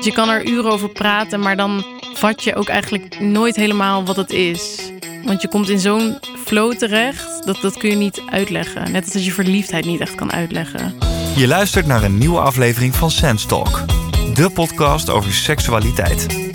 Je kan er uren over praten, maar dan vat je ook eigenlijk nooit helemaal wat het is. Want je komt in zo'n flow terecht, dat, dat kun je niet uitleggen. Net als je verliefdheid niet echt kan uitleggen. Je luistert naar een nieuwe aflevering van Sense Talk, de podcast over seksualiteit.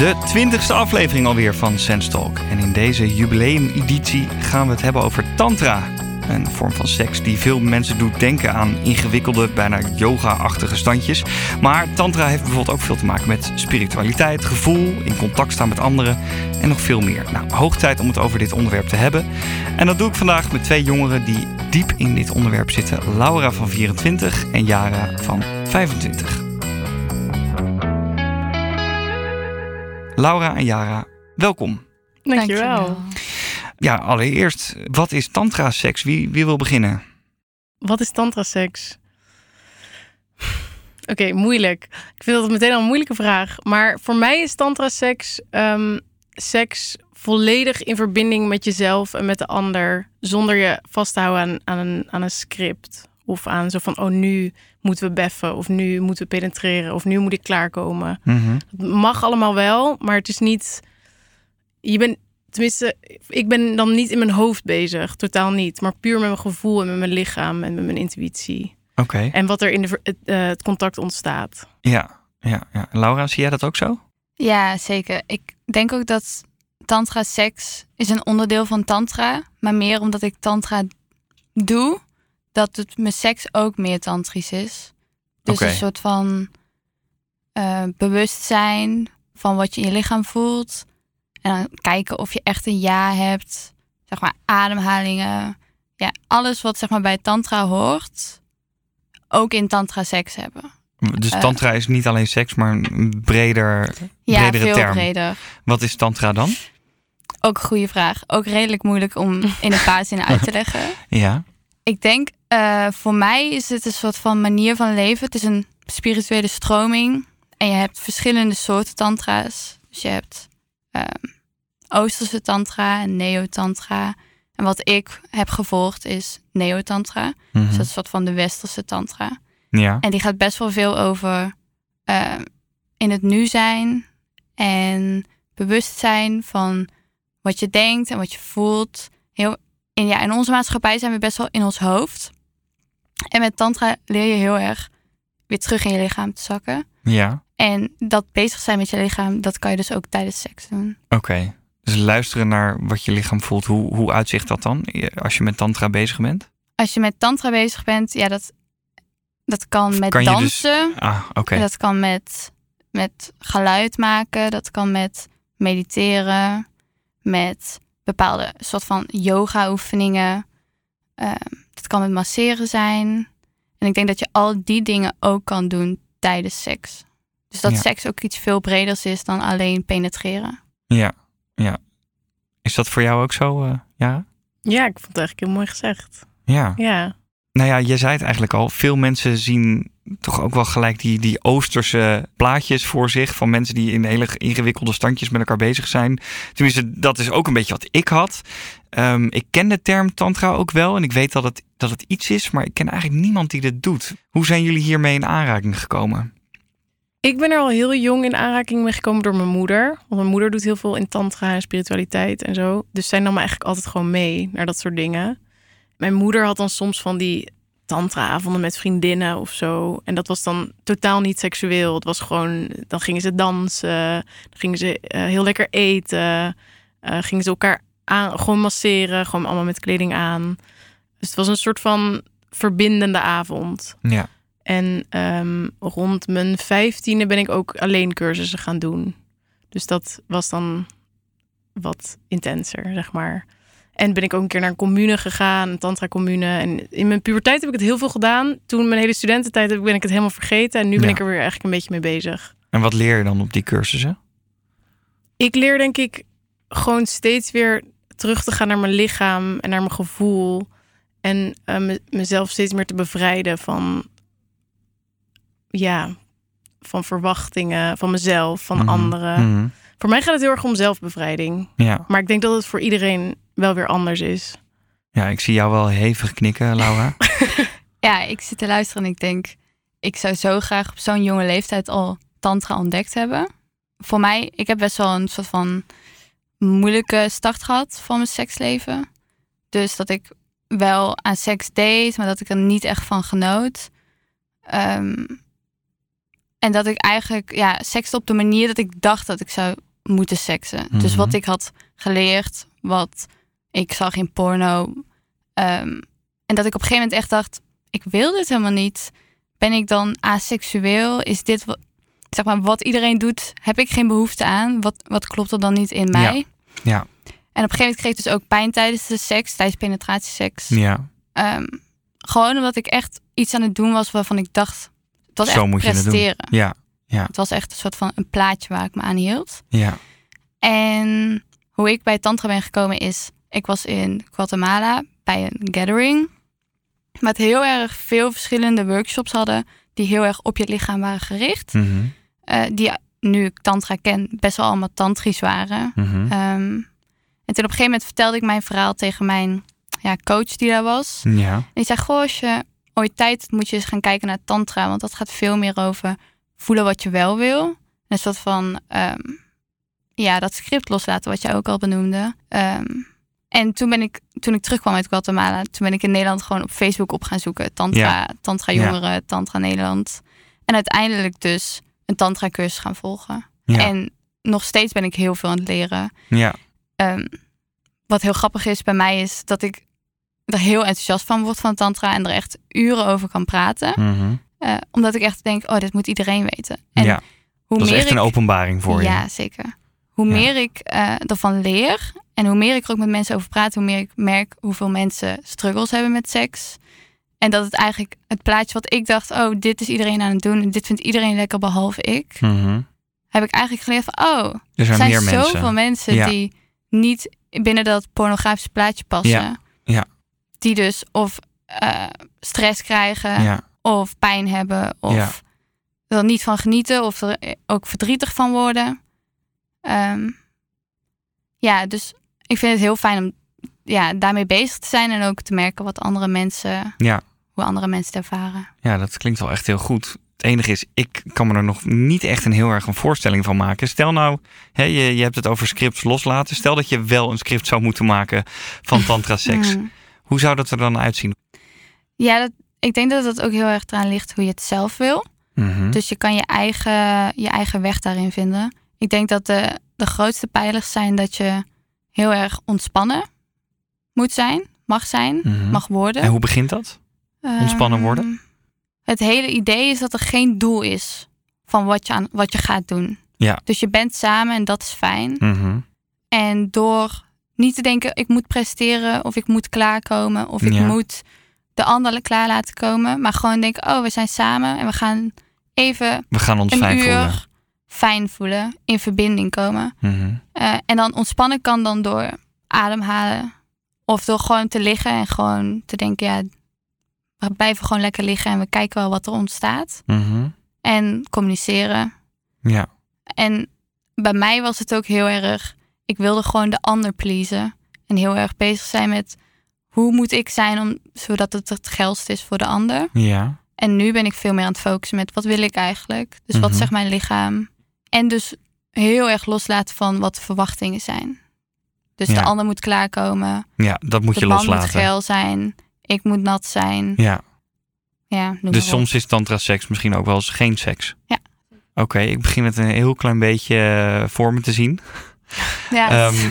De twintigste aflevering alweer van Sense Talk. En in deze jubileumeditie gaan we het hebben over tantra. Een vorm van seks die veel mensen doet denken aan ingewikkelde, bijna yoga-achtige standjes. Maar tantra heeft bijvoorbeeld ook veel te maken met spiritualiteit, gevoel, in contact staan met anderen en nog veel meer. Nou, hoog tijd om het over dit onderwerp te hebben. En dat doe ik vandaag met twee jongeren die diep in dit onderwerp zitten. Laura van 24 en Jara van 25. Laura en Jara, welkom. Dankjewel. Ja, allereerst, wat is tantra-seks? Wie, wie wil beginnen? Wat is tantra-seks? Oké, moeilijk. Ik vind dat meteen al een moeilijke vraag. Maar voor mij is tantra-seks ehm, seks volledig in verbinding met jezelf en met de ander. Zonder je vast te houden aan, aan, een, aan een script. Of aan zo van, oh nu moeten we beffen. Of nu moeten we penetreren. Of nu moet ik klaarkomen. Het mag allemaal wel, maar het is niet... Je bent, tenminste, ik ben dan niet in mijn hoofd bezig. Totaal niet. Maar puur met mijn gevoel en met mijn lichaam en met mijn intuïtie. Oké, En wat er in de, het, eh, het contact ontstaat. ja, ja, ja. Laura, zie jij dat ook zo? Ja, zeker. Ik denk ook dat tantra seks is een onderdeel van tantra. Maar meer omdat ik tantra doe, dat het mijn seks ook meer tantrisch is. Dus een soort van eh, bewustzijn van wat je in je lichaam voelt. En dan kijken of je echt een ja hebt. Zeg maar ademhalingen. Ja, alles wat zeg maar bij tantra hoort, ook in tantra seks hebben. Dus Eh. tantra is niet alleen seks, maar een breder, Ja, bredere veel term. breder. Wat is tantra dan? Ook een goede vraag. Ook redelijk moeilijk om in een paar zinnen uit te leggen. Ja, Ik denk, eh, voor mij is het een soort van manier van leven. Het is een spirituele stroming. En je hebt verschillende soorten tantra's. Dus je hebt ehm, Oosterse tantra en neo-tantra. En wat ik heb gevolgd is neo-tantra. Mhm. Dus dat is een soort van de westerse tantra. ja. En die gaat best wel veel over ehm, in het nu zijn en bewust zijn van wat je denkt en wat je voelt. Heel, in, ja, in onze maatschappij zijn we best wel in ons hoofd. En met tantra leer je heel erg weer terug in je lichaam te zakken. ja. En dat bezig zijn met je lichaam, dat kan je dus ook tijdens seks doen. Oké. Dus luisteren naar wat je lichaam voelt. Hoe, hoe uitzicht dat dan als je met tantra bezig bent? Als je met tantra bezig bent, ja, dat, dat kan met kan dus- dansen. Ah, oké. Dat kan met, met geluid maken, dat kan met mediteren, met bepaalde soort van yoga-oefeningen. Ehm, dat kan met masseren zijn. En ik denk dat je al die dingen ook kan doen tijdens seks. Dus dat Ja. seks ook iets veel breders is dan alleen penetreren. Ja, ja. Is dat voor jou ook zo, eh ja? Ja, ik vond het eigenlijk heel mooi gezegd. Ja. Ja. Nou ja, je zei het eigenlijk al. Veel mensen zien toch ook wel gelijk die, die Oosterse plaatjes voor zich. Van mensen die in hele ingewikkelde standjes met elkaar bezig zijn. Tenminste, dat is ook een beetje wat ik had. Ehm, ik ken de term tantra ook wel. En ik weet dat het, dat het iets is. Maar ik ken eigenlijk niemand die dit doet. Hoe zijn jullie hiermee in aanraking gekomen? Ik ben er al heel jong in aanraking mee gekomen door mijn moeder. Want mijn moeder doet heel veel in tantra en spiritualiteit en zo. Dus zij nam me eigenlijk altijd gewoon mee naar dat soort dingen. Mijn moeder had dan soms van die tantra-avonden met vriendinnen of zo. En dat was dan totaal niet seksueel. Het was gewoon, dan gingen ze dansen, dan gingen ze eh, heel lekker eten. eh, gingen ze elkaar aan, gewoon masseren, gewoon allemaal met kleding aan. Dus het was een soort van verbindende avond. Ja. En ehm, rond mijn vijftiende ben ik ook alleen cursussen gaan doen. Dus dat was dan wat intenser, zeg maar. En ben ik ook een keer naar een commune gegaan, een tantra-commune. En in mijn puberteit heb ik het heel veel gedaan. Toen mijn hele studententijd heb ik- ben ik het helemaal vergeten. En nu ben Ja. ik er weer eigenlijk een beetje mee bezig. En wat leer je dan op die cursussen? Ik leer denk ik gewoon steeds weer terug te gaan naar mijn lichaam en naar mijn gevoel. En eh, me- mezelf steeds meer te bevrijden van, ja, van verwachtingen van mezelf, van Mhm. anderen, Mhm. Voor mij gaat het heel erg om zelfbevrijding. Ja. Maar ik denk dat het voor iedereen wel weer anders is. ja, ik zie jou wel hevig knikken, Laura. Ja, ik zit te luisteren en ik denk, ik zou zo graag op zo'n jonge leeftijd al tantra ontdekt hebben. Voor mij, ik heb best wel een soort van moeilijke start gehad van mijn seksleven. Dus dat ik wel aan seks deed, maar dat ik er niet echt van genoot. Ehm, en dat ik eigenlijk, ja, seks op de manier dat ik dacht dat ik zou moeten seksen. Dus Mhm. wat ik had geleerd, wat ik zag in porno. Ehm, en dat ik op een gegeven moment echt dacht, ik wil dit helemaal niet. Ben ik dan aseksueel? Is dit wat, zeg maar, wat iedereen doet? Heb ik geen behoefte aan? Wat, wat klopt er dan niet in mij? Ja. En op een gegeven moment kreeg ik dus ook pijn tijdens de seks, tijdens penetratieseks. Ja, Ehm, gewoon omdat ik echt iets aan het doen was waarvan ik dacht, het was Zo echt moet je het doen. presteren. Ja, Het was echt een soort van een plaatje waar ik me aan hield. ja. En hoe ik bij Tantra ben gekomen is, ik was in Guatemala bij een gathering. Met heel erg veel verschillende workshops hadden, die heel erg op je lichaam waren gericht. Mhm, Eh, die, nu ik Tantra ken, best wel allemaal tantrisch waren. mhm. Ehm, en toen op een gegeven moment vertelde ik mijn verhaal tegen mijn ja, coach die daar was. Ja, En die zei, goh, als je ooit tijd hebt, moet je eens gaan kijken naar tantra. Want dat gaat veel meer over voelen wat je wel wil. En een soort van, ehm, ja, dat script loslaten wat jij ook al benoemde. Ehm, en toen ben ik, toen ik terugkwam uit Guatemala, toen ben ik in Nederland gewoon op Facebook op gaan zoeken. Tantra, Ja. tantra Ja. jongeren, tantra Nederland. En uiteindelijk dus een tantra cursus gaan volgen. ja, En nog steeds ben ik heel veel aan het leren. ja. Ehm, wat heel grappig is bij mij is dat ik er heel enthousiast van word van tantra en er echt uren over kan praten. mhm. Eh, omdat ik echt denk, oh, dit moet iedereen weten. En ja. hoe Dat is meer echt ik, een openbaring voor Ja, je. zeker. Hoe Ja. meer ik eh, ervan leer en hoe meer ik er ook met mensen over praat, hoe meer ik merk hoeveel mensen struggles hebben met seks. En dat het eigenlijk het plaatje wat ik dacht, oh, dit is iedereen aan het doen en dit vindt iedereen lekker behalve ik, Mhm. heb ik eigenlijk geleerd van, oh, Er zijn, zijn mensen. zoveel mensen Ja. die niet binnen dat pornografische plaatje passen. Ja, ja. Die dus of eh, stress krijgen, Ja, of pijn hebben, of Ja. er niet van genieten, of er ook verdrietig van worden. Ehm, ja, dus ik vind het heel fijn om ja, daarmee bezig te zijn en ook te merken wat andere mensen, ja. hoe andere mensen het ervaren. ja, dat klinkt wel echt heel goed. Het enige is, ik kan me er nog niet echt een heel erg een voorstelling van maken. Stel nou, hè, je, je hebt het over scripts loslaten. Stel dat je wel een script zou moeten maken van tantra seks. Mm. Hoe zou dat er dan uitzien? Ja, dat, ik denk dat het ook heel erg eraan ligt hoe je het zelf wil. Mhm. Dus je kan je eigen, je eigen weg daarin vinden. Ik denk dat de, de grootste pijlers zijn dat je heel erg ontspannen moet zijn, mag zijn, Mhm. mag worden. En hoe begint dat? ontspannen worden? Ehm, Het hele idee is dat er geen doel is van wat je, aan, wat je gaat doen. Ja. Dus je bent samen en dat is fijn. Mhm. En door niet te denken, ik moet presteren of ik moet klaarkomen of ik Ja. moet de ander klaar laten komen. Maar gewoon denken, oh, we zijn samen en we gaan even We gaan ons een fijn uur voelen. fijn voelen, in verbinding komen. Mhm. Eh, en dan ontspannen kan dan door ademhalen. Of door gewoon te liggen en gewoon te denken, ja, we blijven gewoon lekker liggen en we kijken wel wat er ontstaat. Mhm. En communiceren. Ja, En bij mij was het ook heel erg, ik wilde gewoon de ander pleasen. En heel erg bezig zijn met hoe moet ik zijn om, zodat het het geldst is voor de ander. ja, En nu ben ik veel meer aan het focussen met wat wil ik eigenlijk? Dus wat Mhm. zegt mijn lichaam? En dus heel erg loslaten van wat de verwachtingen zijn. Dus Ja. de ander moet klaarkomen. ja, dat moet de je man moet loslaten. geil zijn. Ik moet nat zijn. Ja, Ja, dus soms is tantra seks misschien ook wel eens geen seks. Ja. Oké, ik begin het een heel klein beetje eh, voor me te zien. Ja, Ehm,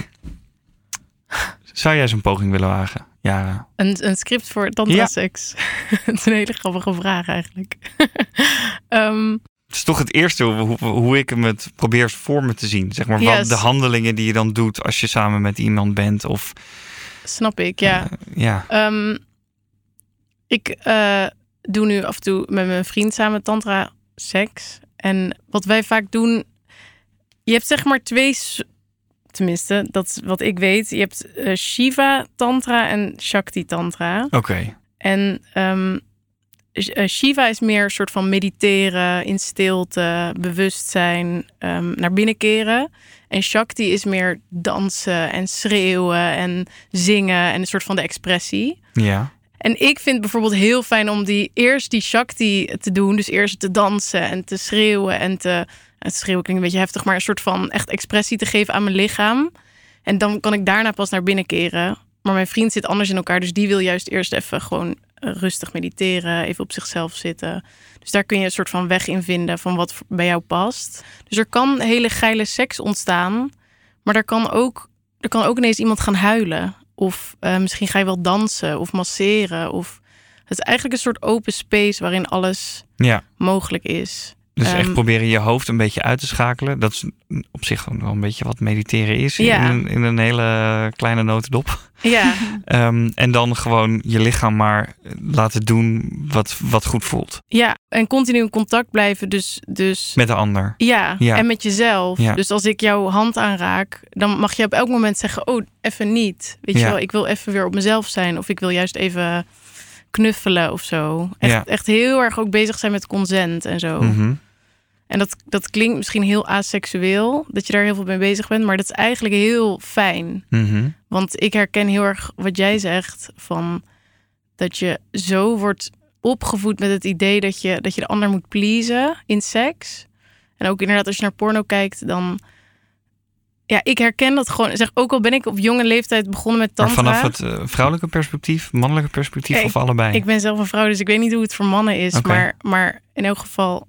zou jij zo'n poging willen wagen? Ja, Een, een script voor tantra seks. Het is een hele grappige vraag eigenlijk. Ehm, het is toch het eerste hoe, hoe ik hem het probeer voor me te zien. Zeg maar, Yes. wat de handelingen die je dan doet als je samen met iemand bent. Of snap ik, ja. eh, ja. Ehm, ik eh, doe nu af en toe met mijn vriend samen tantra seks. En wat wij vaak doen, je hebt zeg maar twee, tenminste, dat is wat ik weet. Je hebt eh, Shiva tantra en Shakti tantra. Oké. En ehm, eh, Shiva is meer een soort van mediteren, in stilte, bewustzijn, ehm, naar binnen keren. En Shakti is meer dansen en schreeuwen en zingen en een soort van de expressie. Ja. En ik vind bijvoorbeeld heel fijn om die eerst die Shakti te doen. Dus eerst te dansen en te schreeuwen en te. Het schreeuwen klinkt een beetje heftig, maar een soort van echt expressie te geven aan mijn lichaam. En dan kan ik daarna pas naar binnen keren. Maar mijn vriend zit anders in elkaar, dus die wil juist eerst even gewoon eh, rustig mediteren, even op zichzelf zitten. Dus daar kun je een soort van weg in vinden van wat bij jou past. Dus er kan hele geile seks ontstaan, maar er kan ook, er kan ook ineens iemand gaan huilen. Of uh, misschien ga je wel dansen of masseren. Of het is eigenlijk een soort open space waarin alles ja. mogelijk is. Dus echt Ehm, proberen je hoofd een beetje uit te schakelen. Dat is op zich wel een beetje wat mediteren is. Ja. In, een, in een hele kleine notendop. Ja, Ehm, en dan gewoon je lichaam maar laten doen wat, wat goed voelt. ja, en continu in contact blijven. Dus, dus Met de ander. ja, Ja. en met jezelf. Ja. Dus als ik jouw hand aanraak, dan mag je op elk moment zeggen: Oh, even niet. Weet je wel, ik wil even weer op mezelf zijn. Of ik wil juist even knuffelen of zo. Echt, Ja. echt heel erg ook bezig zijn met consent en zo. Mhm. En dat, dat klinkt misschien heel aseksueel, dat je daar heel veel mee bezig bent, maar dat is eigenlijk heel fijn. Mhm. Want ik herken heel erg wat jij zegt, van dat je zo wordt opgevoed met het idee dat je, dat je de ander moet pleasen in seks. En ook inderdaad, als je naar porno kijkt, dan. Ja, ik herken dat gewoon. Zeg, ook al ben ik op jonge leeftijd begonnen met Maar tantra. vanaf het eh, vrouwelijke perspectief, mannelijke perspectief of allebei? Ik ben zelf een vrouw, dus ik weet niet hoe het voor mannen is. Maar, maar in elk geval,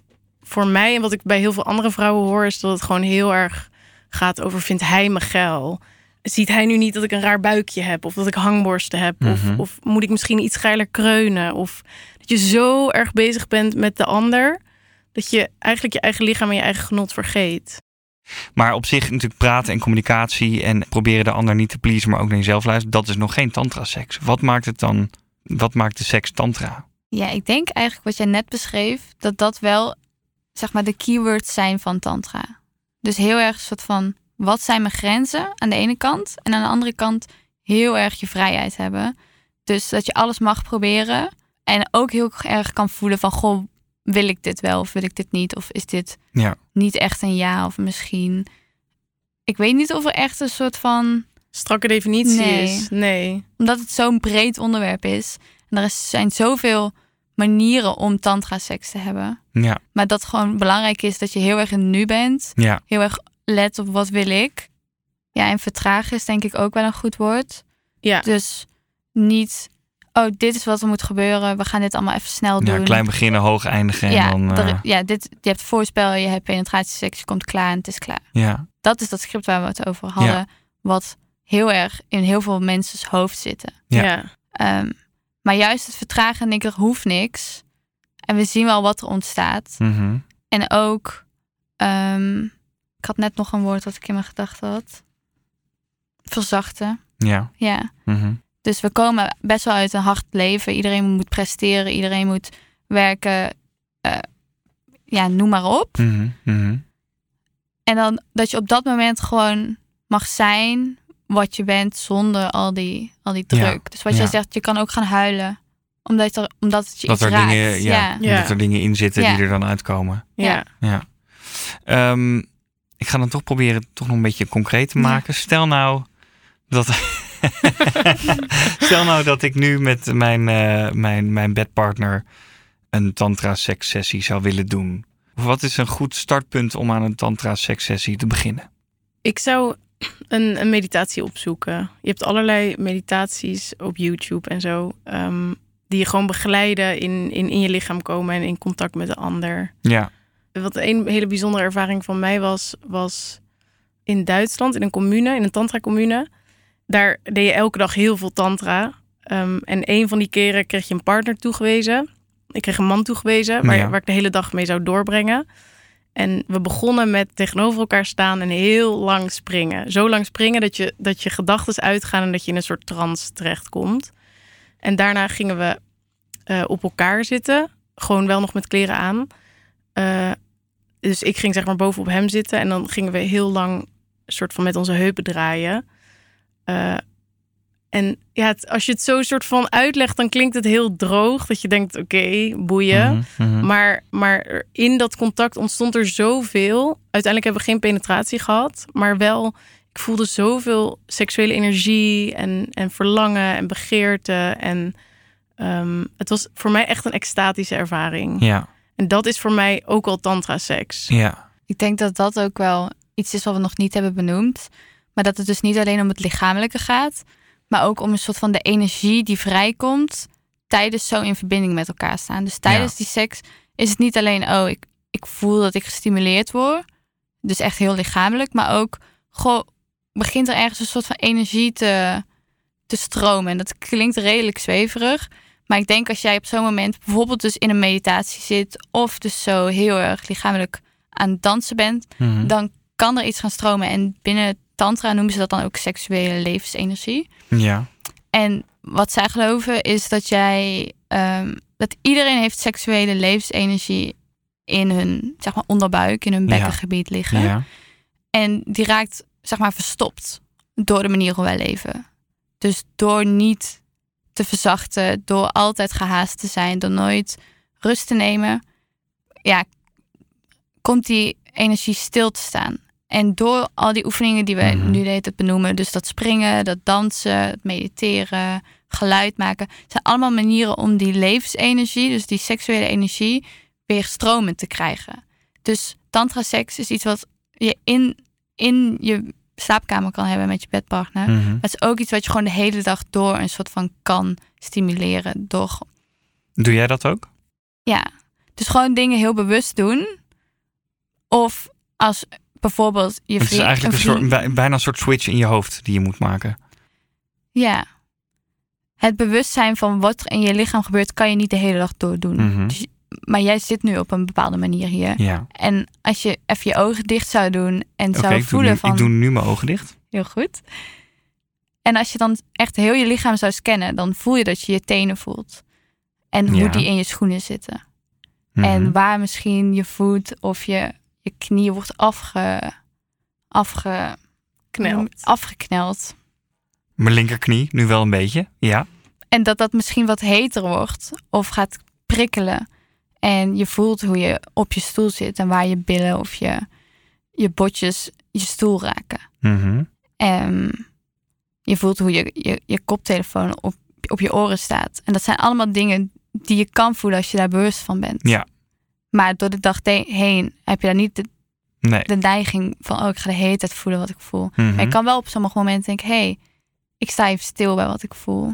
voor mij en wat ik bij heel veel andere vrouwen hoor, is dat het gewoon heel erg gaat over: vindt hij me geil? Ziet hij nu niet dat ik een raar buikje heb? Of dat ik hangborsten heb? Mhm. of, of moet ik misschien iets geiler kreunen? Of dat je zo erg bezig bent met de ander, dat je eigenlijk je eigen lichaam en je eigen genot vergeet. Maar op zich natuurlijk praten en communicatie en proberen de ander niet te pleasen, maar ook naar jezelf luisteren, dat is nog geen tantra-seks. Wat maakt het dan, wat maakt de seks tantra? Ja, ik denk eigenlijk wat jij net beschreef, dat dat wel zeg maar de keywords zijn van tantra. Dus heel erg een soort van wat zijn mijn grenzen aan de ene kant en aan de andere kant heel erg je vrijheid hebben. Dus dat je alles mag proberen en ook heel erg kan voelen van goh, wil ik dit wel of wil ik dit niet of is dit Ja. niet echt een ja of misschien. Ik weet niet of er echt een soort van Strakke definitie Nee. is. Nee. omdat het zo'n breed onderwerp is. En er zijn zoveel manieren om tantra-seks te hebben. Ja, Maar dat gewoon belangrijk is dat je heel erg in nu bent. ja, Heel erg let op wat wil ik. Ja, en vertragen is denk ik ook wel een goed woord. Ja. Dus niet, oh, dit is wat er moet gebeuren. We gaan dit allemaal even snel doen. ja klein beginnen, hoog eindigen ja, en dan... er- eh, ja dit, je hebt voorspel, je hebt penetratieseks, je komt klaar en het is klaar. ja, Dat is dat script waar we het over hadden. Ja. Wat heel erg in heel veel mensen's hoofd zitten. Ja. ja. Maar juist het vertragen, denk ik, er hoeft niks. En we zien wel wat er ontstaat. mhm. En ook, ehm, ik had net nog een woord wat ik in mijn gedachten had. Verzachten, ja. ja. mhm. Dus we komen best wel uit een hard leven. Iedereen moet presteren, iedereen moet werken. eh, ja, noem maar op. Mhm. En dan dat je op dat moment gewoon mag zijn wat je bent zonder al die, al die Ja, druk. Dus wat ja. jij zegt, je kan ook gaan huilen. Omdat, er, omdat het je Dat iets er, raakt. dingen, ja, dat er dingen in zitten Ja. die er dan uitkomen. ja. Ja. Ehm, ik ga dan toch proberen toch nog een beetje concreet te Ja. maken. Stel nou dat. Stel nou dat ik nu met mijn, eh, mijn, mijn bedpartner een tantra-seks sessie zou willen doen. Wat is een goed startpunt om aan een tantra-seks sessie te beginnen? Ik zou een, een meditatie opzoeken. Je hebt allerlei meditaties op YouTube en zo. ehm, die je gewoon begeleiden in, in, in je lichaam komen en in contact met de ander. Ja, Wat een hele bijzondere ervaring van mij was, was in Duitsland, in een commune, in een tantra-commune. Daar deed je elke dag heel veel tantra. Ehm, en een van die keren kreeg je een partner toegewezen. Ik kreeg een man toegewezen, waar, Ja. waar ik de hele dag mee zou doorbrengen. En we begonnen met tegenover elkaar staan en heel lang springen. Zo lang springen dat je, dat je gedachten uitgaan en dat je in een soort trance terechtkomt. En daarna gingen we eh, op elkaar zitten. Gewoon wel nog met kleren aan. Eh, dus ik ging zeg maar bovenop hem zitten. En dan gingen we heel lang soort van met onze heupen draaien. Eh, En ja, het- als je het zo soort van uitlegt, dan klinkt het heel droog. Dat je denkt, oké, boeien. Mhm, mhm. Maar, maar in dat contact ontstond er zoveel. Uiteindelijk hebben we geen penetratie gehad. Maar wel, ik voelde zoveel seksuele energie en, en verlangen en begeerte. En ehm, het was voor mij echt een extatische ervaring. Ja, En dat is voor mij ook al tantra-seks. ja, Ik denk dat dat ook wel iets is wat we nog niet hebben benoemd. Maar dat het dus niet alleen om het lichamelijke gaat, maar ook om een soort van de energie die vrijkomt tijdens zo in verbinding met elkaar staan. Dus tijdens Ja. die seks is het niet alleen, oh, ik, ik voel dat ik gestimuleerd word. Dus echt heel lichamelijk, maar ook, goh, begint er ergens een soort van energie te, te stromen. En dat klinkt redelijk zweverig. Maar ik denk als jij op zo'n moment bijvoorbeeld dus in een meditatie zit, of dus zo heel erg lichamelijk aan het dansen bent, Mhm. dan kan er iets gaan stromen. En binnen Tantra noemen ze dat dan ook seksuele levensenergie. ja, En wat zij geloven is dat jij, ehm, dat iedereen heeft seksuele levensenergie in hun zeg maar, onderbuik, in hun bekkengebied liggen. ja, En die raakt zeg maar verstopt door de manier hoe wij leven. Dus door niet te verzachten, door altijd gehaast te zijn, door nooit rust te nemen, ja, komt die energie stil te staan. En door al die oefeningen die wij Mhm. nu de hele tijd benoemen, dus dat springen, dat dansen, het mediteren, geluid maken, zijn allemaal manieren om die levensenergie, dus die seksuele energie, weer stromend te krijgen. Dus tantra seks is iets wat je in, in je slaapkamer kan hebben met je bedpartner. mhm. Maar het is ook iets wat je gewoon de hele dag door een soort van kan stimuleren. Door, Doe jij dat ook? ja, dus gewoon dingen heel bewust doen. Of als bijvoorbeeld je Het is vriend... eigenlijk een vriend- soort, bij- bijna een soort switch in je hoofd die je moet maken. Ja. Het bewustzijn van wat er in je lichaam gebeurt, kan je niet de hele dag door doen. Mhm. Dus, maar jij zit nu op een bepaalde manier hier. Ja, En als je even je ogen dicht zou doen en zou voelen nu- van... ik doe nu mijn ogen dicht. Heel goed. En als je dan echt heel je lichaam zou scannen, dan voel je dat je je tenen voelt. En hoe Ja. die in je schoenen zitten. Mhm. En waar misschien je voet of je, je knie wordt afge, afge, Knelt. afgekneld. Mijn linkerknie, nu wel een beetje. Ja, En dat dat misschien wat heter wordt of gaat prikkelen. En je voelt hoe je op je stoel zit en waar je billen of je, je botjes je stoel raken. Mhm. En je voelt hoe je, je, je koptelefoon op, op je oren staat. En dat zijn allemaal dingen die je kan voelen als je daar bewust van bent. Ja. Maar door de dag heen heb je daar niet de, nee. de neiging van... oh, ik ga de hele tijd voelen wat ik voel. Mhm. Maar ik kan wel op sommige momenten denken... hé, hey, ik sta even stil bij wat ik voel.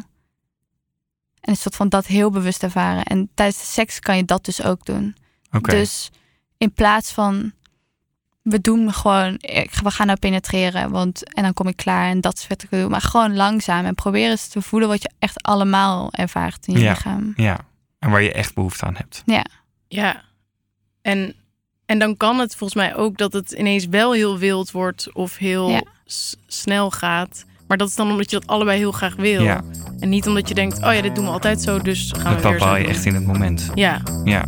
En een soort van dat heel bewust ervaren. En tijdens de seks kan je dat dus ook doen. Oké. Dus in plaats van we doen gewoon, we gaan nou penetreren, want en dan kom ik klaar en dat is wat ik wil. Maar gewoon langzaam en probeer eens te voelen wat je echt allemaal ervaart in je Ja. lichaam. Ja, en waar je echt behoefte aan hebt. Ja. En, en dan kan het volgens mij ook dat het ineens wel heel wild wordt of heel Ja. snel gaat. Maar dat is dan omdat je dat allebei heel graag wil. Ja. En niet omdat je denkt, oh ja, dit doen we altijd zo, dus gaan Dat we weer bepaal zo je echt in het moment. Ja, Ja.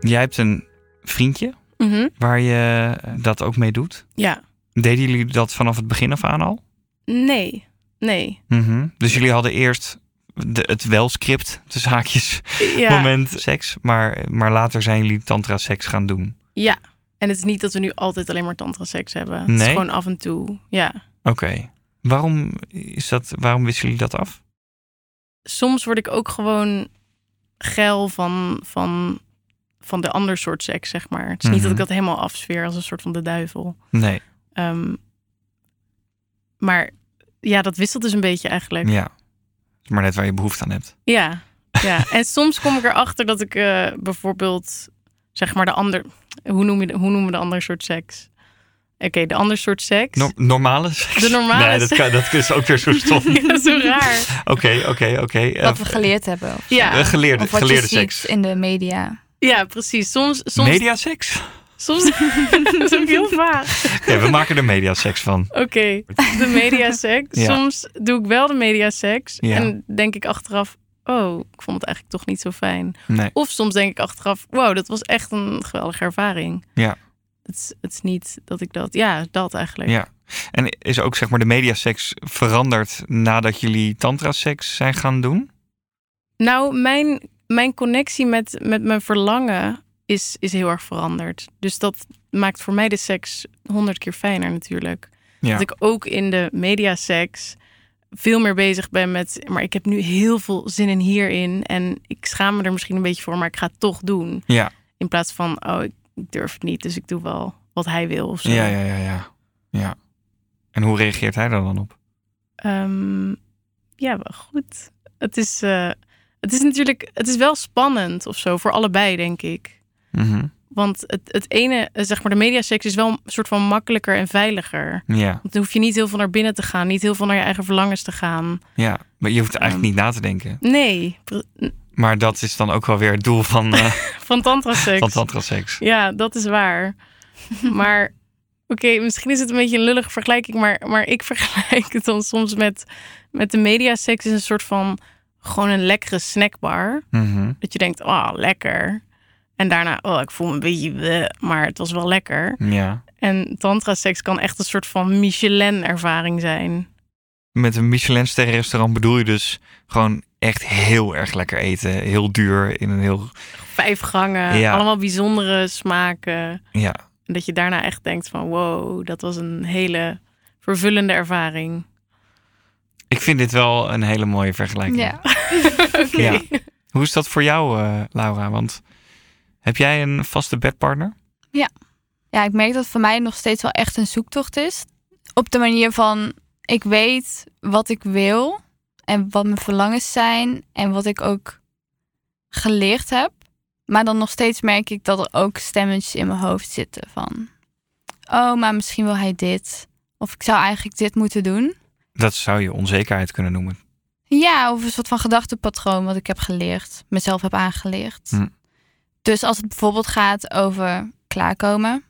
Jij hebt een vriendje Mhm. waar je dat ook mee doet. ja. Deden jullie dat vanaf het begin af aan al? Nee, nee. Mhm. Dus jullie hadden eerst de, het wel-script, de zaakjes, Ja, moment seks. Maar, maar later zijn jullie tantra-seks gaan doen. ja. En het is niet dat we nu altijd alleen maar tantra seks hebben. Het Nee? is gewoon af en toe. Ja. Oké. Waarom, is dat, waarom wisselen jullie dat af? Soms word ik ook gewoon geil van, van, van de ander soort seks, zeg maar. Het is niet dat ik Mhm. dat helemaal afsfeer als een soort van de duivel. Nee. Ehm, maar ja, dat wisselt dus een beetje eigenlijk. Ja. Maar net waar je behoefte aan hebt. Ja, ja. en soms kom ik erachter dat ik eh, bijvoorbeeld, zeg maar, de ander. Hoe, noem je de, hoe noemen we de ander soort seks? Oké, de ander soort seks. No- normale seks? De normale Nee, dat, seks. kan, dat is ook weer zo stom. Ja, dat is zo raar. Oké, oké, oké. Eh, Wat we geleerd hebben. Of, Ja, eh, Geleerde, of wat geleerde je ziet seks. in de media. ja precies. Soms, soms, Mediaseks? soms dat is ook heel vaag. Ja, we maken er mediaseks van. Oké, de mediaseks. Ja. Soms doe ik wel de mediaseks. Ja. En denk ik achteraf, oh, ik vond het eigenlijk toch niet zo fijn. Nee. Of soms denk ik achteraf, wow, dat was echt een geweldige ervaring. Ja. Het is, het is niet dat ik dat, ja, dat eigenlijk. Ja. En is ook zeg maar de mediaseks veranderd nadat jullie tantra-seks zijn gaan doen? Nou, mijn, mijn connectie met, met mijn verlangen is, is heel erg veranderd. Dus dat maakt voor mij de seks honderd keer fijner natuurlijk. Ja. Dat ik ook in de mediaseks veel meer bezig ben met... maar ik heb nu heel veel zin in hierin... en ik schaam me er misschien een beetje voor... maar ik ga het toch doen. Ja, In plaats van, oh, ik durf het niet... dus ik doe wel wat hij wil of zo. ja, ja, ja, ja. ja. En hoe reageert hij daar dan op? Ehm, ja, wel goed. Het is, eh, het is natuurlijk... het is wel spannend of zo... voor allebei, denk ik. Mhm. Want het, het ene, eh, zeg maar, de mediaseks is wel een soort van makkelijker en veiliger. Ja, Want dan hoef je niet heel veel naar binnen te gaan, niet heel veel naar je eigen verlangens te gaan. ja. Maar je hoeft eigenlijk Ehm. niet na te denken. Nee, Maar dat is dan ook wel weer het doel van, eh van tantra-seks. van tantra-seks. Ja, dat is waar. maar oké, misschien is het een beetje een lullige vergelijking, maar, maar ik vergelijk het dan soms met, met de mediaseks is een soort van gewoon een lekkere snackbar. Mhm. Dat je denkt, oh, lekker. En daarna, oh, ik voel me een beetje, bleh, maar het was wel lekker. Ja. En tantra-seks kan echt een soort van Michelin-ervaring zijn. Met een Michelin-sterrenrestaurant bedoel je dus gewoon echt heel erg lekker eten. Heel duur in een heel... Vijf gangen, Ja. allemaal bijzondere smaken. Ja, En dat je daarna echt denkt van, wow, dat was een hele vervullende ervaring. ik vind dit wel een hele mooie vergelijking. Ja. Hoe is dat voor jou, eh, Laura? Want heb jij een vaste bedpartner? ja, ik merk dat voor mij nog steeds wel echt een zoektocht is. Op de manier van, ik weet wat ik wil en wat mijn verlangens zijn en wat ik ook geleerd heb. Maar dan nog steeds merk ik dat er ook stemmetjes in mijn hoofd zitten van, oh, maar misschien wil hij dit. Of ik zou eigenlijk dit moeten doen. Dat zou je onzekerheid kunnen noemen. Ja, of een soort van gedachtepatroon wat ik heb geleerd, mezelf heb aangeleerd. Hm. Dus als het bijvoorbeeld gaat over klaarkomen,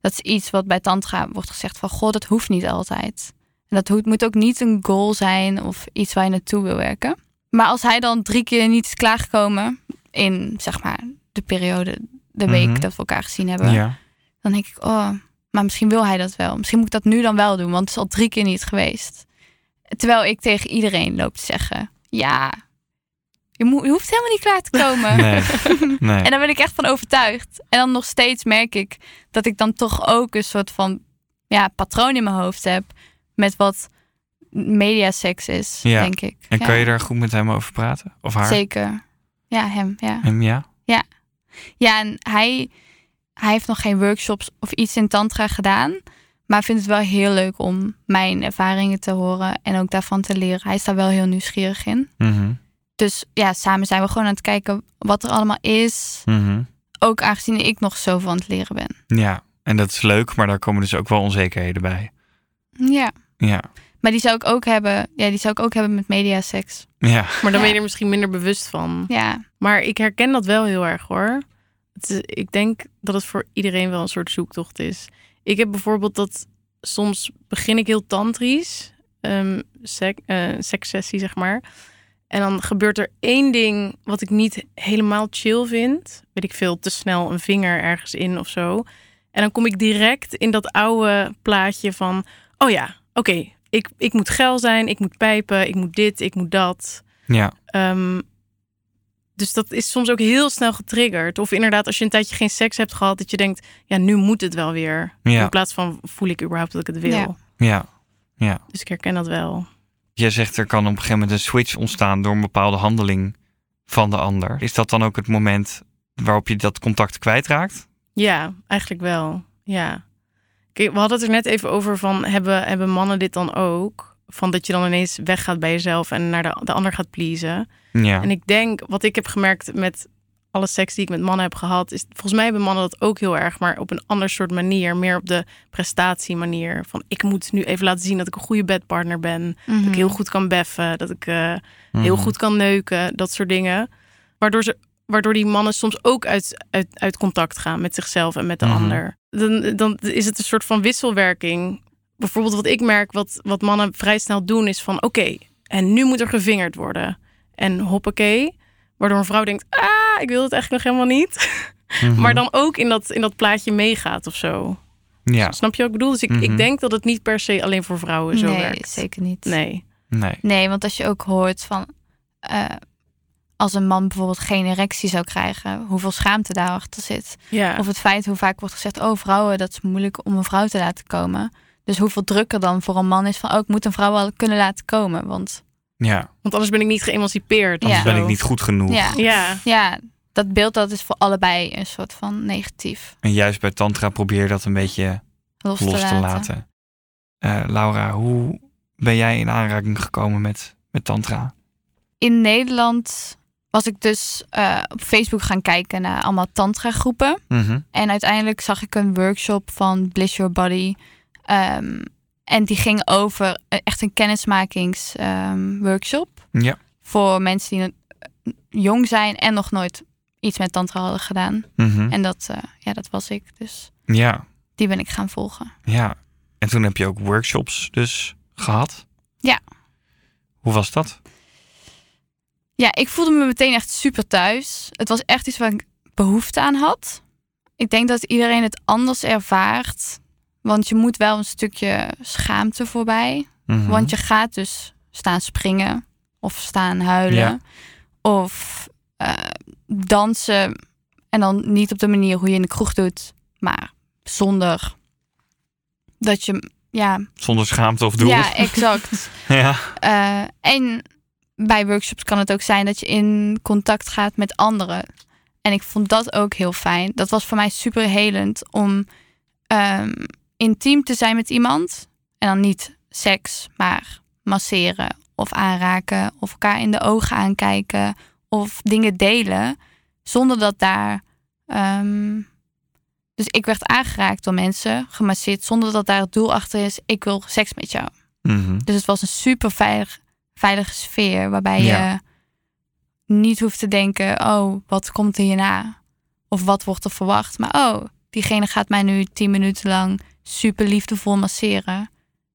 dat is iets wat bij Tantra wordt gezegd van, goh, dat hoeft niet altijd. En dat moet ook niet een goal zijn of iets waar je naartoe wil werken. Maar als hij dan drie keer niet is klaargekomen in, zeg maar, de periode, de week Mhm. dat we elkaar gezien hebben, Ja. dan denk ik, oh, maar misschien wil hij dat wel. Misschien moet ik dat nu dan wel doen, want het is al drie keer niet geweest. Terwijl ik tegen iedereen loop te zeggen, ja, je, moet, je hoeft helemaal niet klaar te komen. Nee. nee. En daar ben ik echt van overtuigd. En dan nog steeds merk ik dat ik dan toch ook een soort van ja, patroon in mijn hoofd heb met wat mediaseks is, Ja. denk ik. En Ja, kan je daar goed met hem over praten? Of haar? Zeker. Ja, hem, ja. Hem, ja? Ja, en hij, hij heeft nog geen workshops of iets in tantra gedaan. Maar vindt het wel heel leuk om mijn ervaringen te horen en ook daarvan te leren. Hij is daar wel heel nieuwsgierig in. Mhm. Dus ja, samen zijn we gewoon aan het kijken wat er allemaal is. Mhm. Ook aangezien ik nog zo van het leren ben. Ja, en dat is leuk, maar daar komen dus ook wel onzekerheden bij. Ja. Ja. Maar die zou ik ook hebben. Ja, die zou ik ook hebben met mediaseks. Ja. Maar dan ben je er misschien minder bewust van. Ja. Maar ik herken dat wel heel erg hoor. Het is, ik denk dat het voor iedereen wel een soort zoektocht is. Ik heb bijvoorbeeld dat soms begin ik heel tantrisch, um, sek, eh, sekssessie zeg maar. En dan gebeurt er één ding wat ik niet helemaal chill vind. Weet ik veel, te snel een vinger ergens in of zo. En dan kom ik direct in dat oude plaatje van... Oh ja, oké, ik, ik moet geil zijn, ik moet pijpen, ik moet dit, ik moet dat. Ja. Ehm, dus dat is soms ook heel snel getriggerd. Of inderdaad, als je een tijdje geen seks hebt gehad, dat je denkt, ja, nu moet het wel weer. Ja. In plaats van voel ik überhaupt dat ik het wil. Ja. Ja. Ja. Dus ik herken dat wel. Jij zegt er kan op een gegeven moment een switch ontstaan door een bepaalde handeling van de ander. Is dat dan ook het moment waarop je dat contact kwijtraakt? Ja, eigenlijk wel. Ja. Kijk, we hadden het er net even over van, hebben, hebben mannen dit dan ook? Van dat je dan ineens weggaat bij jezelf en naar de, de ander gaat pleasen. Ja. En ik denk, wat ik heb gemerkt met alle seks die ik met mannen heb gehad, is volgens mij hebben mannen dat ook heel erg, maar op een ander soort manier. Meer op de prestatiemanier. Van ik moet nu even laten zien dat ik een goede bedpartner ben. Dat ik heel goed kan beffen. Dat ik eh, heel Mhm. goed kan neuken. Dat soort dingen. Waardoor, ze, waardoor die mannen soms ook uit, uit, uit contact gaan met zichzelf en met de Mhm. ander. Dan, dan is het een soort van wisselwerking. Bijvoorbeeld wat ik merk, wat, wat mannen vrij snel doen, is van oké, en nu moet er gevingerd worden. En hoppakee. Waardoor een vrouw denkt, ah, ik wil het eigenlijk nog helemaal niet. Mhm. Maar dan ook in dat, in dat plaatje meegaat of zo. Ja, Snap je wat ik bedoel? Dus ik, Mhm. ik denk dat het niet per se alleen voor vrouwen zo nee, werkt. zeker niet. Nee. nee. Nee, want als je ook hoort van eh, als een man bijvoorbeeld geen erectie zou krijgen, hoeveel schaamte daarachter zit. Ja. Of het feit hoe vaak wordt gezegd, oh vrouwen, dat is moeilijk om een vrouw te laten komen. Dus hoeveel drukker dan voor een man is van, oh ik moet een vrouw wel kunnen laten komen. Want Ja, Want anders ben ik niet geëmancipeerd. of Ja. anders ben ik niet goed genoeg. ja, Ja. ja, dat beeld dat is voor allebei een soort van negatief En juist bij tantra probeer je dat een beetje los, los te te laten. laten. Eh, Laura, hoe ben jij in aanraking gekomen met, met tantra? In Nederland was ik dus eh, op Facebook gaan kijken naar allemaal tantra groepen. Mhm. En uiteindelijk zag ik een workshop van Bliss Your Body. Ehm, en die ging over eh, echt een kennismakingsworkshop. Ja. voor mensen die eh, jong zijn en nog nooit iets met tantra hadden gedaan. Mhm. En dat, eh, ja, dat was ik. Dus Ja, die ben ik gaan volgen. ja. En toen heb je ook workshops dus gehad? Ja. Hoe was dat? Ja, ik voelde me meteen echt super thuis. Het was echt iets waar ik behoefte aan had. Ik denk dat iedereen het anders ervaart. Want je moet wel een stukje schaamte voorbij. Mhm. Want je gaat dus staan springen of staan huilen. Ja. Of eh, dansen. En dan niet op de manier hoe je in de kroeg doet. Maar zonder dat je... Ja, Zonder schaamte of doel? ja exact. ja. Eh, en bij workshops kan het ook zijn dat je in contact gaat met anderen. En ik vond dat ook heel fijn. Dat was voor mij super helend om ehm, intiem te zijn met iemand. En dan niet seks, maar masseren of aanraken of elkaar in de ogen aankijken of dingen delen. Zonder dat daar. ehm, dus ik werd aangeraakt door mensen, gemasseerd, zonder dat daar het doel achter is: ik wil seks met jou. Mhm. Dus het was een super veilig, veilige sfeer waarbij Ja. je niet hoeft te denken: oh, wat komt er hierna? Of wat wordt er verwacht? Maar oh, diegene gaat mij nu tien minuten lang super liefdevol masseren.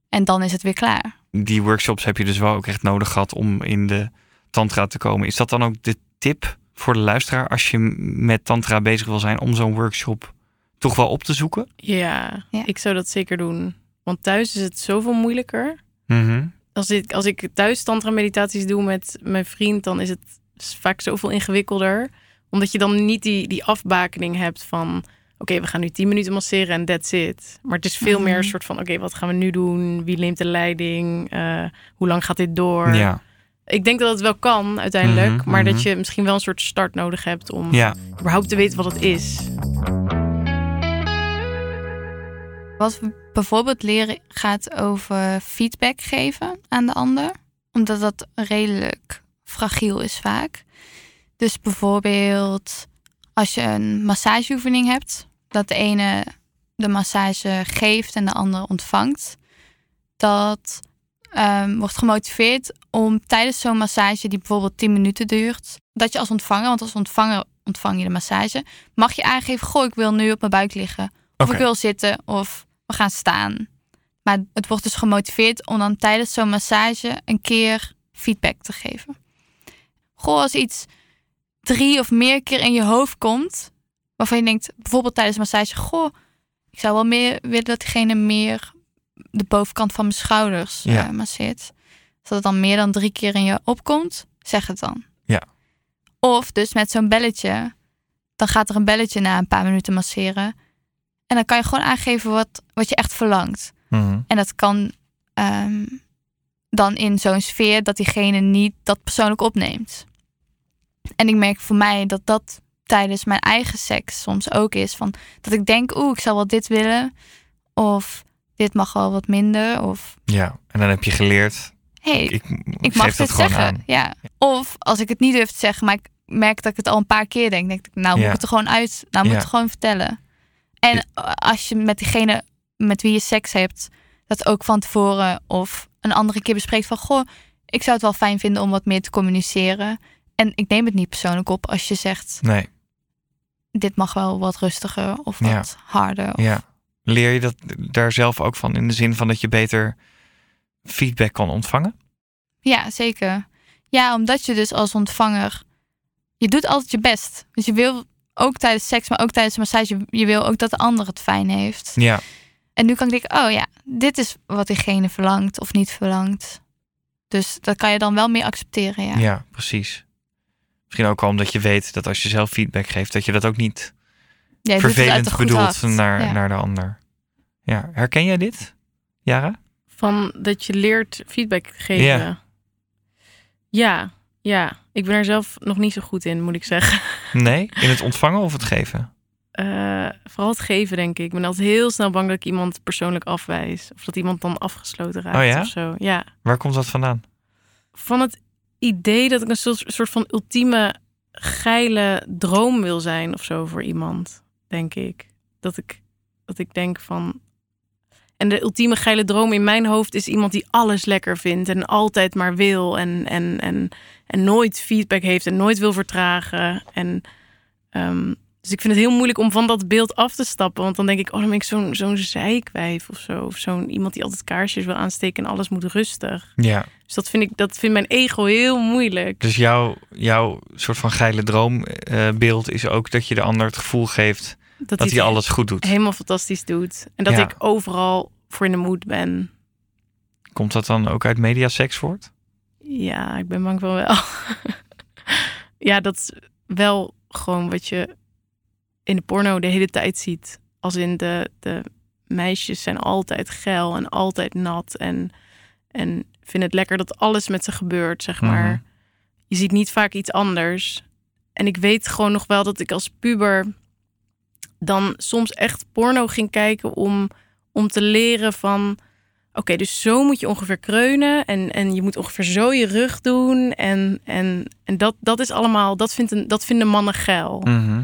En dan is het weer klaar. Die workshops heb je dus wel ook echt nodig gehad om in de tantra te komen. Is dat dan ook de tip voor de luisteraar als je met tantra bezig wil zijn om zo'n workshop toch wel op te zoeken? Ja, Ja. ik zou dat zeker doen. Want thuis is het zoveel moeilijker. Mhm. Als ik, als ik thuis tantra meditaties doe met mijn vriend, dan is het vaak zoveel ingewikkelder. Omdat je dan niet die, die afbakening hebt van... Oké, we gaan nu 10 minuten masseren en that's it. Maar het is veel Mhm. meer een soort van... Oké, wat gaan we nu doen? Wie neemt de leiding? Eh, hoe lang gaat dit door? Ja, Ik denk dat het wel kan uiteindelijk. Mhm, maar mhm. dat je misschien wel een soort start nodig hebt... om ja. überhaupt te weten wat het is. Wat we bijvoorbeeld leren gaat over feedback geven aan de ander. Omdat dat redelijk fragiel is vaak. Dus bijvoorbeeld als je een massageoefening hebt, dat de ene de massage geeft en de ander ontvangt. Dat ehm, wordt gemotiveerd om tijdens zo'n massage, die bijvoorbeeld 10 minuten duurt, dat je als ontvanger, want als ontvanger ontvang je de massage, mag je aangeven: Goh, ik wil nu op mijn buik liggen. Of ik wil zitten of we gaan staan. Maar het wordt dus gemotiveerd om dan tijdens zo'n massage een keer feedback te geven. Goh, als iets drie of meer keer in je hoofd komt, waarvan je denkt, bijvoorbeeld tijdens een massage, goh, ik zou wel meer willen dat diegene meer de bovenkant van mijn schouders Ja. eh, masseert. Als dat dan meer dan drie keer in je opkomt, zeg het dan. Ja. Of dus met zo'n belletje, dan gaat er een belletje na een paar minuten masseren. En dan kan je gewoon aangeven wat, wat je echt verlangt. Mhm. En dat kan ehm, dan in zo'n sfeer dat diegene niet dat persoonlijk opneemt. En ik merk voor mij dat dat tijdens mijn eigen seks soms ook is. Van, dat ik denk, oeh, ik zou wel dit willen. Of dit mag wel wat minder. Of Ja, en dan heb je geleerd. hey, Ik, ik mag dit zeggen. aan. Ja. Of als ik het niet durf te zeggen, maar ik merk dat ik het al een paar keer denk. denk ik, nou moet ik het er gewoon uit. Nou moet Ja. ik het gewoon vertellen. En als je met diegene met wie je seks hebt, dat ook van tevoren of een andere keer bespreekt van goh, ik zou het wel fijn vinden om wat meer te communiceren. En ik neem het niet persoonlijk op als je zegt Nee, dit mag wel wat rustiger of Ja. wat harder. Of, ja. Leer je dat daar zelf ook van in de zin van dat je beter feedback kan ontvangen? Ja, zeker. Ja, omdat je dus als ontvanger, je doet altijd je best. Dus je wil ook tijdens seks, maar ook tijdens de massage, je wil ook dat de ander het fijn heeft. Ja, En nu kan ik denken, oh ja, dit is wat diegene verlangt of niet verlangt. Dus dat kan je dan wel meer accepteren, ja. Ja, precies. Misschien ook al omdat je weet dat als je zelf feedback geeft, dat je dat ook niet Ja, vervelend bedoelt naar, Ja. naar de ander. Ja, herken jij dit, Jara? Van dat je leert feedback geven. Ja. Ja, ja. Ik ben er zelf nog niet zo goed in, moet ik zeggen. Nee? In het ontvangen of het geven? Eh, vooral het geven, denk ik. Ik ben altijd heel snel bang dat ik iemand persoonlijk afwijs. Of dat iemand dan afgesloten raakt Oh ja? of zo. Ja. Waar komt dat vandaan? Van het idee dat ik een soort, van ultieme geile droom wil zijn of zo voor iemand, denk ik. Dat ik, dat ik denk van... En de ultieme geile droom in mijn hoofd is iemand die alles lekker vindt en altijd maar wil en, en, en, en nooit feedback heeft en nooit wil vertragen. En, ehm, dus ik vind het heel moeilijk om van dat beeld af te stappen, want dan denk ik, oh, dan ben ik zo'n zo'n zeikwijf of zo. Of zo'n iemand die altijd kaarsjes wil aansteken en alles moet rustig. Ja, Dus dat vind ik, dat vindt mijn ego heel moeilijk. dus jouw, jouw soort van geile droombeeld is ook dat je de ander het gevoel geeft dat hij alles goed doet. helemaal fantastisch doet. En dat Ja. ik overal voor in de moed ben. Komt dat dan ook uit mediasex voort? Ja, ik ben bang van wel. ja, dat is wel gewoon wat je in de porno de hele tijd ziet. Als in de, de meisjes zijn altijd geil en altijd nat. En, en vinden het lekker dat alles met ze gebeurt, zeg maar. Mhm. Je ziet niet vaak iets anders. En ik weet gewoon nog wel dat ik als puber dan soms echt porno ging kijken om, om te leren van... Oké, dus zo moet je ongeveer kreunen en, en je moet ongeveer zo je rug doen. En, en, en dat, dat is allemaal, dat, vindt een, dat vinden mannen geil. Mhm.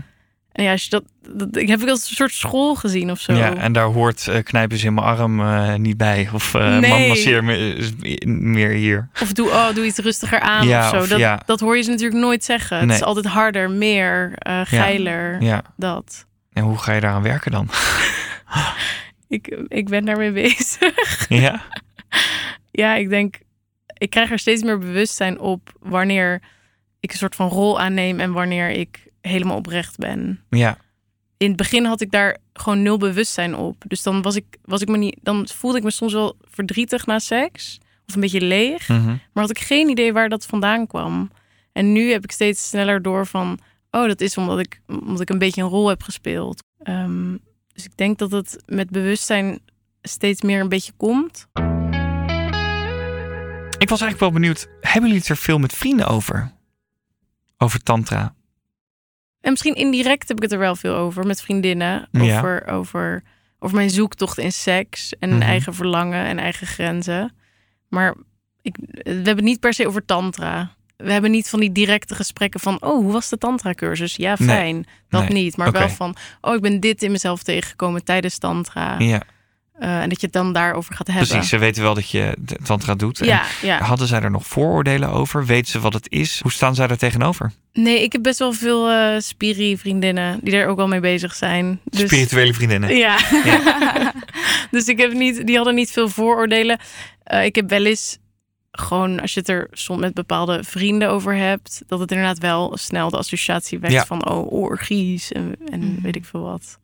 En ja, als je dat, dat ik heb ik als een soort school gezien of zo. Ja, en daar hoort eh, knijpen ze in mijn arm eh, niet bij. Of Nee. man masseer me, meer hier. Of doe, oh, doe iets rustiger aan Ja, of zo. of dat, ja. dat hoor je ze natuurlijk nooit zeggen. Het is altijd harder, meer, geiler, Ja. dat. En hoe ga je daaraan werken dan? Ik, ik ben daarmee bezig. ja? ja, ik denk, ik krijg er steeds meer bewustzijn op wanneer ik een soort van rol aanneem en wanneer ik helemaal oprecht ben. Ja. In het begin had ik daar gewoon nul bewustzijn op. Dus dan was ik, was ik me niet, dan voelde ik me soms wel verdrietig na seks of een beetje leeg, Mhm. maar had ik geen idee waar dat vandaan kwam. En nu heb ik steeds sneller door van, oh, dat is omdat ik, omdat ik een beetje een rol heb gespeeld. Ehm, dus ik denk dat het met bewustzijn steeds meer een beetje komt. Ik was eigenlijk wel benieuwd. Hebben jullie het er veel met vrienden over? Over tantra? En misschien indirect heb ik het er wel veel over met vriendinnen. Ja. Over, over, over mijn zoektocht in seks en Mhm. eigen verlangen en eigen grenzen. Maar ik, we hebben het niet per se over tantra. We hebben niet van die directe gesprekken van... oh, hoe was de tantra-cursus? Ja, Nee. fijn. Dat Nee. niet. Maar wel van... oh, ik ben dit in mezelf tegengekomen tijdens tantra. Ja, Eh, en dat je het dan daarover gaat hebben. precies. Ze weten wel dat je tantra doet. Ja, ja. Hadden zij er nog vooroordelen over? Weten ze wat het is? Hoe staan zij er tegenover? Nee, ik heb best wel veel eh spiri-vriendinnen... die er ook wel mee bezig zijn. Dus... Spirituele vriendinnen. Ja. dus ik heb niet, die hadden niet veel vooroordelen. Eh, ik heb wel eens gewoon, als je het er soms met bepaalde vrienden over hebt, dat het inderdaad wel snel de associatie wekt Ja. van oh, orgies en, en Mhm. weet ik veel wat.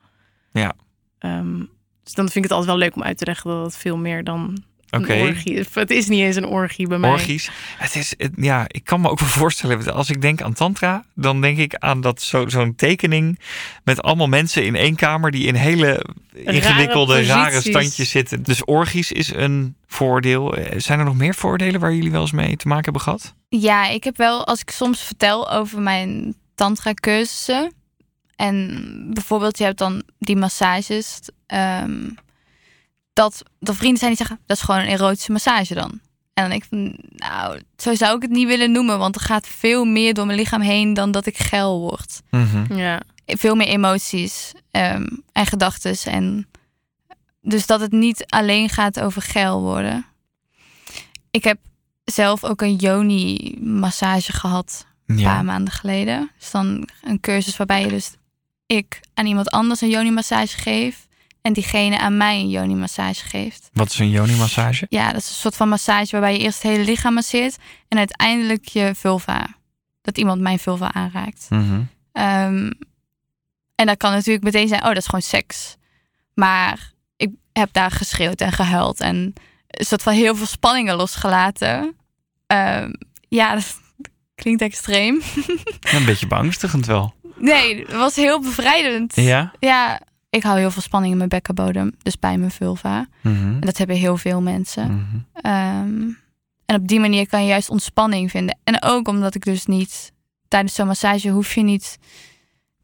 Ja. Ehm, dus dan vind ik het altijd wel leuk om uit te leggen dat het veel meer dan Oké. een orgie is. Het is niet eens een orgie bij mij. Orgies. Het is, het- ja, ik kan me ook wel voorstellen, als ik denk aan tantra, dan denk ik aan dat zo, zo'n tekening met allemaal mensen in één kamer die in hele ingewikkelde, rare, posities. standjes zitten. Dus orgies is een voordeel. Eh, Zijn er nog meer voordelen waar jullie wel eens mee te maken hebben gehad? Ja, ik heb wel, als ik soms vertel over mijn tantra-cursussen. En bijvoorbeeld, je hebt dan die massages. ehm, dat er vrienden zijn die zeggen, dat is gewoon een erotische massage dan. En dan denk ik van, nou, zo zou ik het niet willen noemen. Want er gaat veel meer door mijn lichaam heen dan dat ik geil word. Ja. Veel meer emoties ehm, en gedachten. En dus dat het niet alleen gaat over geil worden. Ik heb zelf ook een yoni-massage gehad een paar maanden geleden. Dus dan een cursus waarbij je dus ik aan iemand anders een yoni-massage geef. En diegene aan mij een yoni-massage geeft. Wat is een yoni-massage? Ja, dat is een soort van massage waarbij je eerst het hele lichaam masseert. En uiteindelijk je vulva. Dat iemand mijn vulva aanraakt. Mhm. Ehm, en dat kan natuurlijk meteen zijn, oh, dat is gewoon seks. Maar ik, heb daar geschreeuwd en gehuild en een soort van heel veel spanningen losgelaten. Ehm, ja, dat klinkt extreem. Een beetje beangstigend wel. Nee, het was heel bevrijdend. Ja? Ja, ik hou heel veel spanning in mijn bekkenbodem, dus bij mijn vulva. Mhm. En dat hebben heel veel mensen. Mhm. Ehm, en op die manier kan je juist ontspanning vinden. En ook omdat ik dus niet tijdens zo'n massage hoef je niet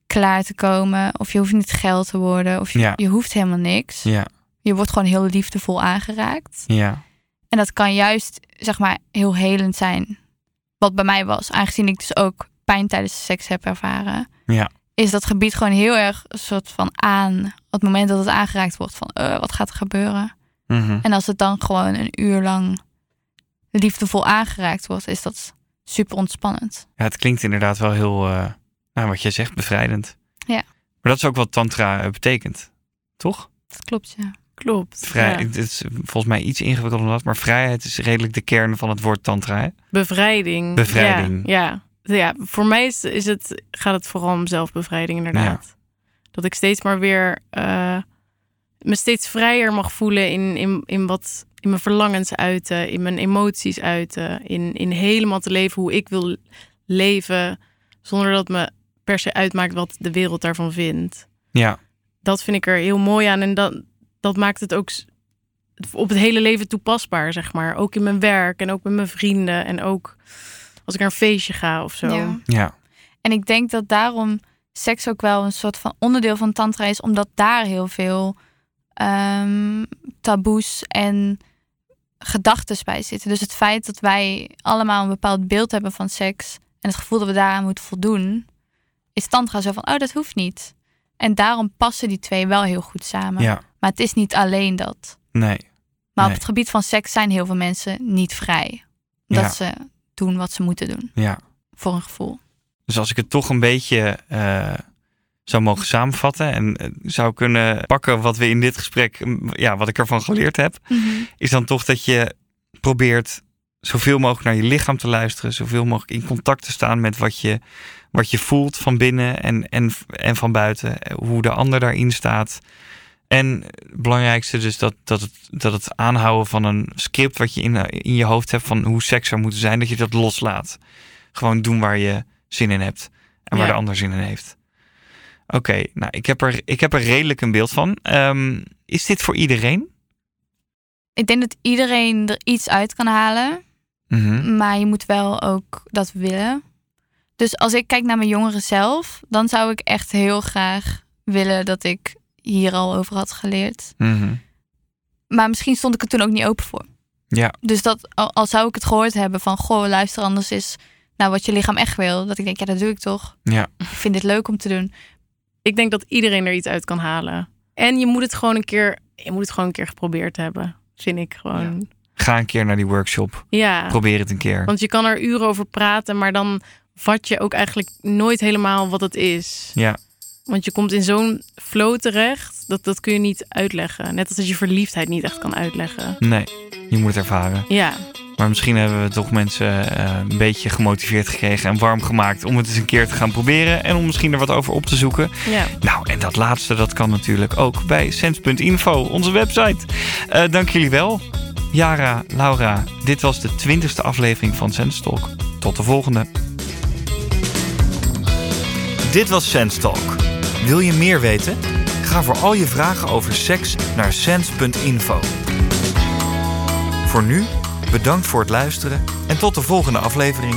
klaar te komen. Of je hoeft niet geil te worden. Of je, Ja. je hoeft helemaal niks. Ja, Je wordt gewoon heel liefdevol aangeraakt. ja, En dat kan juist, zeg maar, heel helend zijn. Wat bij mij was, aangezien ik dus ook pijn tijdens seks heb ervaren. Ja. Is dat gebied gewoon heel erg een soort van aan. Op het moment dat het aangeraakt wordt van, eh, wat gaat er gebeuren? Mhm. En als het dan gewoon een uur lang liefdevol aangeraakt wordt, is dat super ontspannend. ja. Het klinkt inderdaad wel heel, eh, nou, wat jij zegt, bevrijdend. Ja. Maar dat is ook wat tantra eh, betekent, toch? Dat klopt, ja. Klopt. Vrij, ja. Het is volgens mij iets ingewikkelder dan dat, maar vrijheid is redelijk de kern van het woord tantra. Hè? Bevrijding. Bevrijding. Ja, ja. Ja voor mij is, is het, gaat het vooral om zelfbevrijding, inderdaad. Dat ik steeds maar weer eh, me steeds vrijer mag voelen in, in, in wat in mijn verlangens uiten, in mijn emoties uiten, in, in helemaal te leven hoe ik wil leven, zonder dat me per se uitmaakt wat de wereld daarvan vindt. Ja, Dat vind ik er heel mooi aan en dat, dat maakt het ook op het hele leven toepasbaar, zeg maar. Ook in mijn werk en ook met mijn vrienden en ook als ik naar een feestje ga of zo. Ja. ja, En ik denk dat daarom seks ook wel een soort van onderdeel van tantra is, omdat daar heel veel ehm, taboes en gedachten bij zitten. Dus het feit dat wij allemaal een bepaald beeld hebben van seks en het gevoel dat we daaraan moeten voldoen, is tantra zo van, oh, dat hoeft niet. En daarom passen die twee wel heel goed samen. ja, Maar het is niet alleen dat. nee. Maar Nee. op het gebied van seks zijn heel veel mensen niet vrij. Dat Ja. ze doen wat ze moeten doen, Ja. voor een gevoel. Dus als ik het toch een beetje eh, zou mogen samenvatten en eh, zou kunnen pakken wat we in dit gesprek, ja, wat ik ervan geleerd heb, is dan toch dat je probeert zoveel mogelijk naar je lichaam te luisteren, zoveel mogelijk in contact te staan met wat je, wat je voelt van binnen en, en, en van buiten, eh, hoe de ander daarin staat. En het belangrijkste dus dat, dat, het, dat het aanhouden van een script wat je in, in je hoofd hebt van hoe seks zou moeten zijn, dat je dat loslaat. Gewoon doen waar je zin in hebt en waar Ja. de ander zin in heeft. Oké, nou ik heb, er, ik heb er redelijk een beeld van. Ehm, is dit voor iedereen? Ik denk dat iedereen er iets uit kan halen. Mhm. Maar je moet wel ook dat willen. Dus als ik kijk naar mijn jongeren zelf, dan zou ik echt heel graag willen dat ik hier al over had geleerd. Mhm. Maar misschien stond ik er toen ook niet open voor. Ja, Dus dat al, al zou ik het gehoord hebben van goh, luister anders is naar wat je lichaam echt wil. Dat ik denk, ja, dat doe ik toch. ja, Ik vind dit leuk om te doen. Ik denk dat iedereen er iets uit kan halen. En je moet het gewoon een keer, je moet het gewoon een keer geprobeerd hebben, vind ik gewoon. ga een keer naar die workshop. Ja, Probeer het een keer. want je kan er uren over praten, maar dan vat je ook eigenlijk nooit helemaal wat het is. Ja, Want je komt in zo'n flow terecht, dat, dat kun je niet uitleggen. Net als dat je verliefdheid niet echt kan uitleggen. nee, je moet het ervaren. Ja, Maar misschien hebben we toch mensen eh, een beetje gemotiveerd gekregen en warm gemaakt om het eens een keer te gaan proberen en om misschien er wat over op te zoeken. ja. Nou, en dat laatste, dat kan natuurlijk ook bij sens.info, onze website. Eh, dank jullie wel. Jara, Laura, dit was de twintigste aflevering van Sense Talk. Tot de volgende. Dit was Sense Talk. Wil je meer weten? Ga voor al je vragen over seks naar sens.info. Voor nu, bedankt voor het luisteren en tot de volgende aflevering.